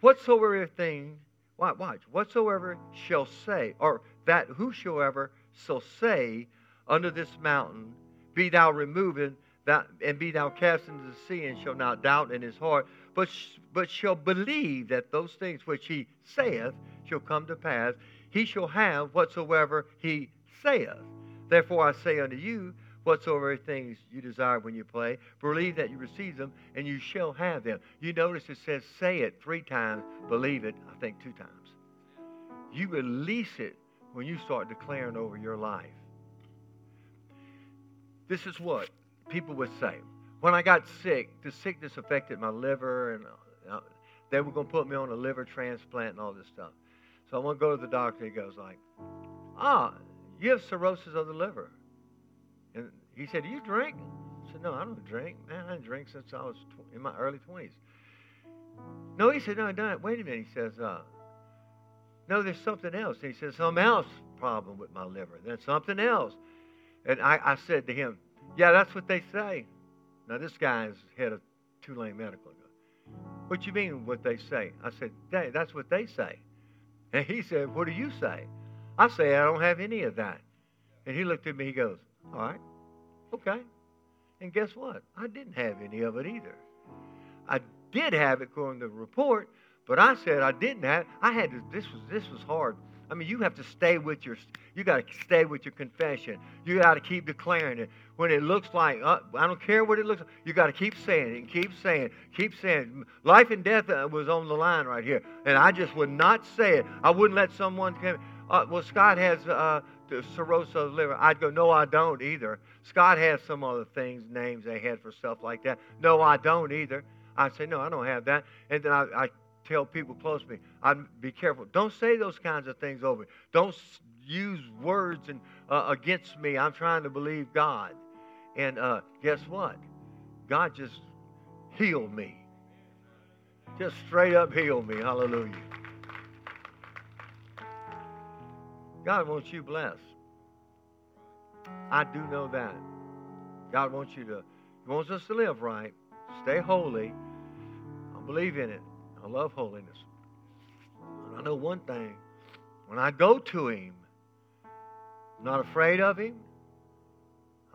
whatsoever thing, watch, whatsoever shall say, or that whosoever shall say unto this mountain, Be thou removed, and be thou cast into the sea, and shall not doubt in his heart, but, but shall believe that those things which he saith shall come to pass, he shall have whatsoever he saith. Therefore I say unto you, whatsoever things you desire when you pray, believe that you receive them, and you shall have them. You notice it says say it three times, believe it, I think two times. You release it when you start declaring over your life. This is what people would say. When I got sick, the sickness affected my liver, and uh, they were going to put me on a liver transplant and all this stuff. So I want to go to the doctor. He goes like, "Ah, you have cirrhosis of the liver." And he said, "Do you drink?" I said, "No, I don't drink. Man, I didn't drink since I was tw- in my early 20s." No, he said, "No, I don't. Wait a minute." He says, uh, "No, there's something else." And he says, "Something else problem with my liver. Then something else." And I, I said to him, "Yeah, that's what they say." Now this guy is head of Tulane Medical. What you mean what they say? I said, hey, that's what they say. And he said, What do you say? I say, I don't have any of that. And he looked at me, he goes, All right, okay. And guess what? I didn't have any of it either. I did have it according to the report, but I said I didn't have I had to this was this was hard. I mean, you have to stay with your you got to stay with your confession. You got to keep declaring it. When it looks like uh, I don't care what it looks like, you got to keep saying it and keep saying keep saying. Life and death uh, was on the line right here, and I just would not say it. I wouldn't let someone come. Uh, well, Scott has uh, cirrhosis liver. I'd go, no, I don't either. Scott has some other things, names they had for stuff like that. No, I don't either. I'd say, no, I don't have that. And then I, I tell people close to me, I'd be careful. Don't say those kinds of things over. me. Don't use words and, uh, against me. I'm trying to believe God. And uh, guess what? God just healed me. Just straight up healed me. Hallelujah. God wants you blessed. I do know that. God wants you to, He wants us to live right, stay holy. I believe in it. I love holiness. I know one thing. When I go to Him, I'm not afraid of Him.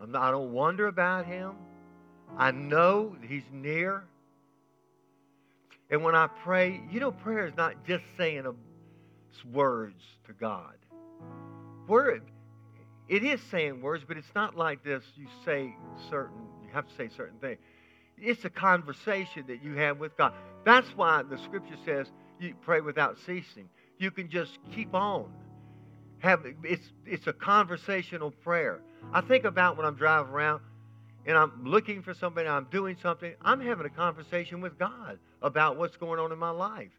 Not, i don't wonder about Him. I know He's near. And when I pray, you know, prayer is not just saying a, words to God. Word, it is saying words, but it's not like this. You say certain, you have to say certain things. It's a conversation that you have with God. That's why the scripture says you pray without ceasing. You can just keep on. Have it's it's a conversational prayer. I think about when I'm driving around and I'm looking for somebody, I'm doing something, I'm having a conversation with God about what's going on in my life.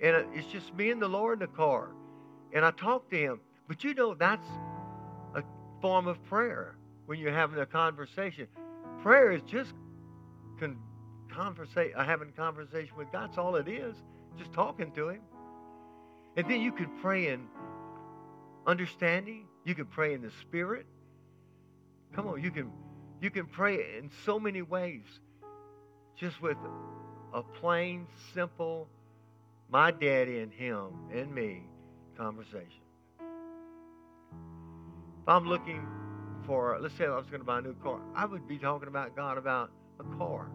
And uh, it's just me and the Lord in the car. And I talk to him. But you know that's a form of prayer when you're having a conversation. Prayer is just con- conversation, uh, having conversation with God. That's all it is. Just talking to Him. And then you can pray in understanding. You can pray in the Spirit. Come on, you can you can pray in so many ways. Just with a plain, simple, my daddy and him and me conversation. If I'm looking for, let's say I was going to buy a new car, I would be talking about God about a car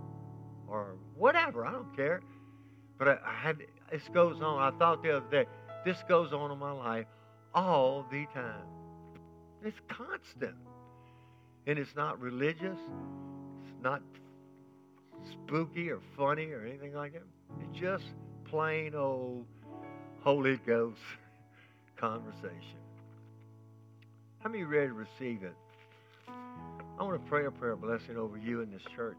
or whatever. I don't care. But I, I had this goes on. I thought the other day, this goes on in my life all the time. It's constant. And it's not religious. It's not spooky or funny or anything like that. It's just plain old Holy Ghost conversation. How many ready to receive it? I want to pray a prayer blessing over you in this church.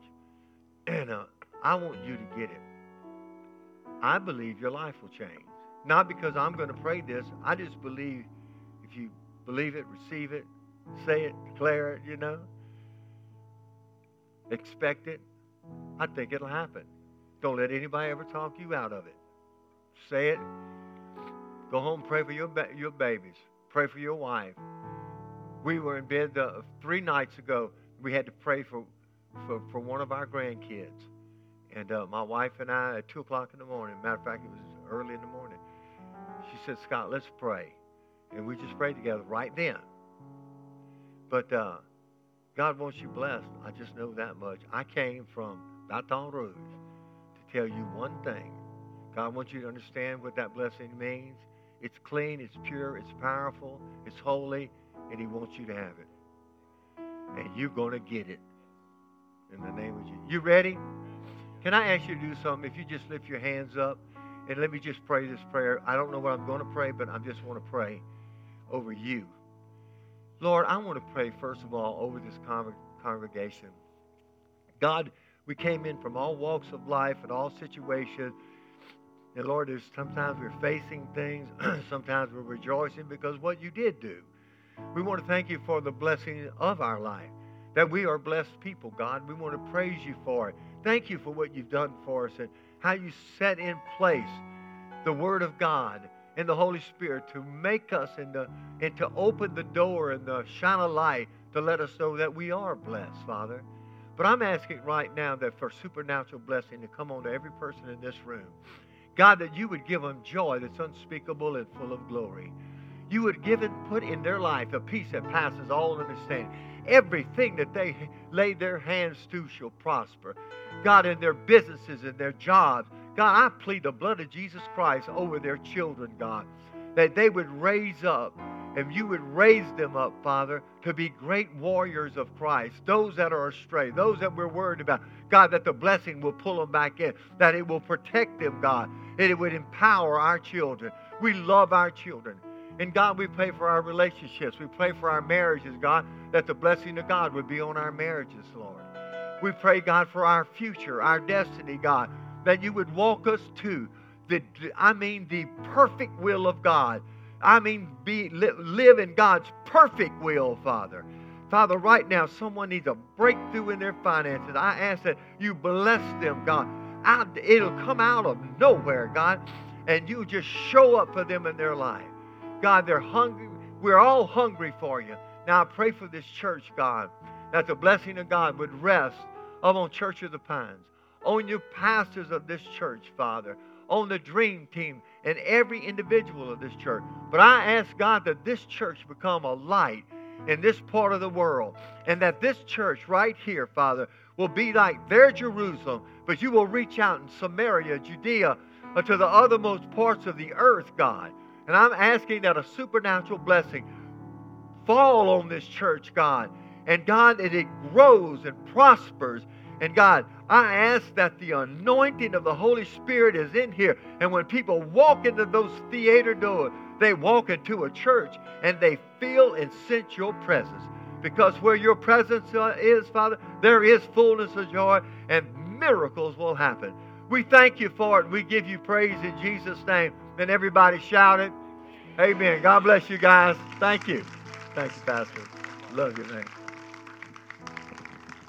And uh, I want you to get it. I believe your life will change. Not because I'm going to pray this. I just believe if you believe it, receive it, say it, declare it, you know, expect it, I think it'll happen. Don't let anybody ever talk you out of it. Say it, Go home, pray for your, ba- your babies. Pray for your wife. We were in bed uh, three nights ago. We had to pray for, for, for one of our grandkids. And uh, my wife and I, at 2 o'clock in the morning, matter of fact, it was early in the morning, she said, Scott, let's pray. And we just prayed together right then. But uh, God wants you blessed. I just know that much. I came from Baton Rouge to tell you one thing. God wants you to understand what that blessing means. It's clean, it's pure, it's powerful, it's holy, and He wants you to have it. And you're going to get it in the name of Jesus. You ready? Can I ask you to do something? If you just lift your hands up and let me just pray this prayer. I don't know what I'm going to pray, but I just want to pray over you. Lord, I want to pray, first of all, over this con- congregation. God, we came in from all walks of life and all situations. And Lord, there's sometimes we're facing things, sometimes we're rejoicing because what you did do. We want to thank you for the blessing of our life, that we are blessed people, God. We want to praise you for it. Thank you for what you've done for us and how you set in place the Word of God and the Holy Spirit to make us and to, and to open the door and to shine a light to let us know that we are blessed, Father. But I'm asking right now that for supernatural blessing to come on to every person in this room. God, that you would give them joy that's unspeakable and full of glory. You would give and put in their life a peace that passes all understanding. Everything that they lay their hands to shall prosper. God, in their businesses and their jobs, God, I plead the blood of Jesus Christ over their children, God, that they would raise up and you would raise them up, Father, to be great warriors of Christ. Those that are astray, those that we're worried about, God, that the blessing will pull them back in, that it will protect them, God, and it would empower our children. We love our children. And God, we pray for our relationships. We pray for our marriages, God, that the blessing of God would be on our marriages, Lord. We pray, God, for our future, our destiny, God, that you would walk us to the, I mean, the perfect will of God. I mean, be, live in God's perfect will, Father. Father, right now, someone needs a breakthrough in their finances. I ask that you bless them, God. I, it'll come out of nowhere, God, and you just show up for them in their life. God, they're hungry. We're all hungry for you. Now, I pray for this church, God, that the blessing of God would rest upon Church of the Pines on your pastors of this church, Father, on the dream team, and every individual of this church. But I ask God that this church become a light in this part of the world, and that this church right here, Father, will be like their Jerusalem, but you will reach out in Samaria, Judea, to the othermost parts of the earth, God. And I'm asking that a supernatural blessing fall on this church, God. And God, that it grows and prospers. And God, I ask that the anointing of the Holy Spirit is in here. And when people walk into those theater doors, they walk into a church and they feel and sense your presence. Because where your presence uh, is, Father, there is fullness of joy and miracles will happen. We thank you for it. We give you praise in Jesus' name. And everybody shouted, Amen. God bless you guys. Thank you. Thank you, Pastor. Love you, man.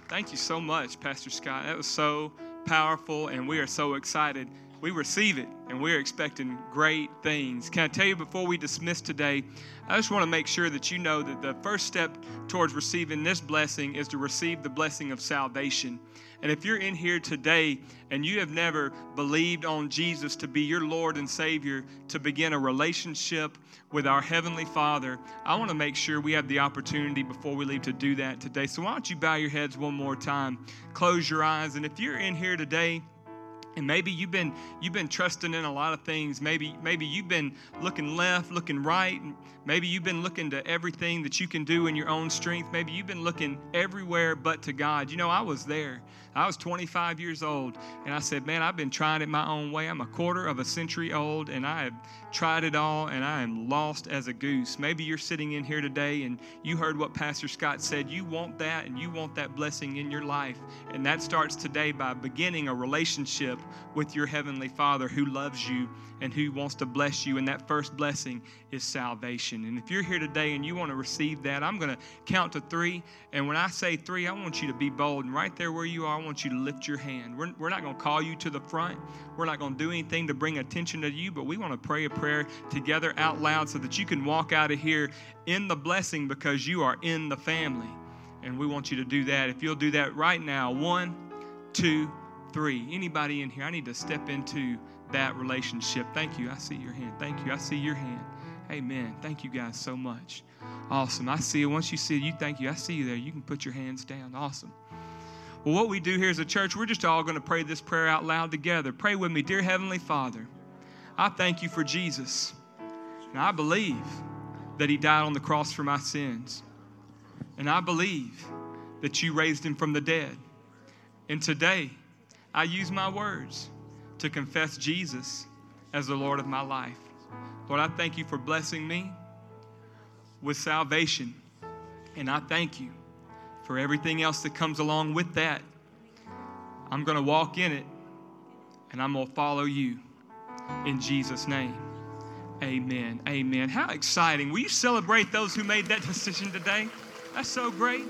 Thank you so much, Pastor Scott. That was so powerful, and we are so excited. We receive it, and we're expecting great things. Can I tell you before we dismiss today? I just want to make sure that you know that the first step towards receiving this blessing is to receive the blessing of salvation. And if you're in here today and you have never believed on Jesus to be your Lord and Savior, to begin a relationship with our Heavenly Father, I want to make sure we have the opportunity before we leave to do that today. So why don't you bow your heads one more time, close your eyes, and if you're in here today, and maybe you've been you've been trusting in a lot of things maybe maybe you've been looking left looking right maybe you've been looking to everything that you can do in your own strength. Maybe you've been looking everywhere but to god. You know i was there. I was 25 years old and i said man i've been trying it my own way. I'm a quarter of a century old and i have tried it all and i am lost as a goose. Maybe you're sitting in here today and you heard what pastor scott said. You want that and you want that blessing in your life. And that starts today by beginning a relationship with your Heavenly Father who loves you and who wants to bless you. And that first blessing is salvation. And if you're here today and you want to receive that, I'm going to count to three. And when I say three, I want you to be bold. And right there where you are, I want you to lift your hand. We're, we're not going to call you to the front. We're not going to do anything to bring attention to you, but we want to pray a prayer together out loud so that you can walk out of here in the blessing because you are in the family. And we want you to do that. If you'll do that right now, one, two, three. Anybody in here? I need to step into that relationship. Thank you. I see your hand. Thank you. I see your hand. Amen. Thank you guys so much. Awesome. I see it. Once you see you thank you. I see you there. You can put your hands down. Awesome. Well, what we do here as a church, we're just all going to pray this prayer out loud together. Pray with me. Dear Heavenly Father, I thank you for Jesus. And I believe that he died on the cross for my sins. And I believe that you raised him from the dead. And today, I use my words to confess Jesus as the Lord of my life. Lord, I thank you for blessing me with salvation. And I thank you for everything else that comes along with that. I'm going to walk in it and I'm going to follow you in Jesus' name. Amen. Amen. How exciting. Will you celebrate those who made that decision today? That's so great.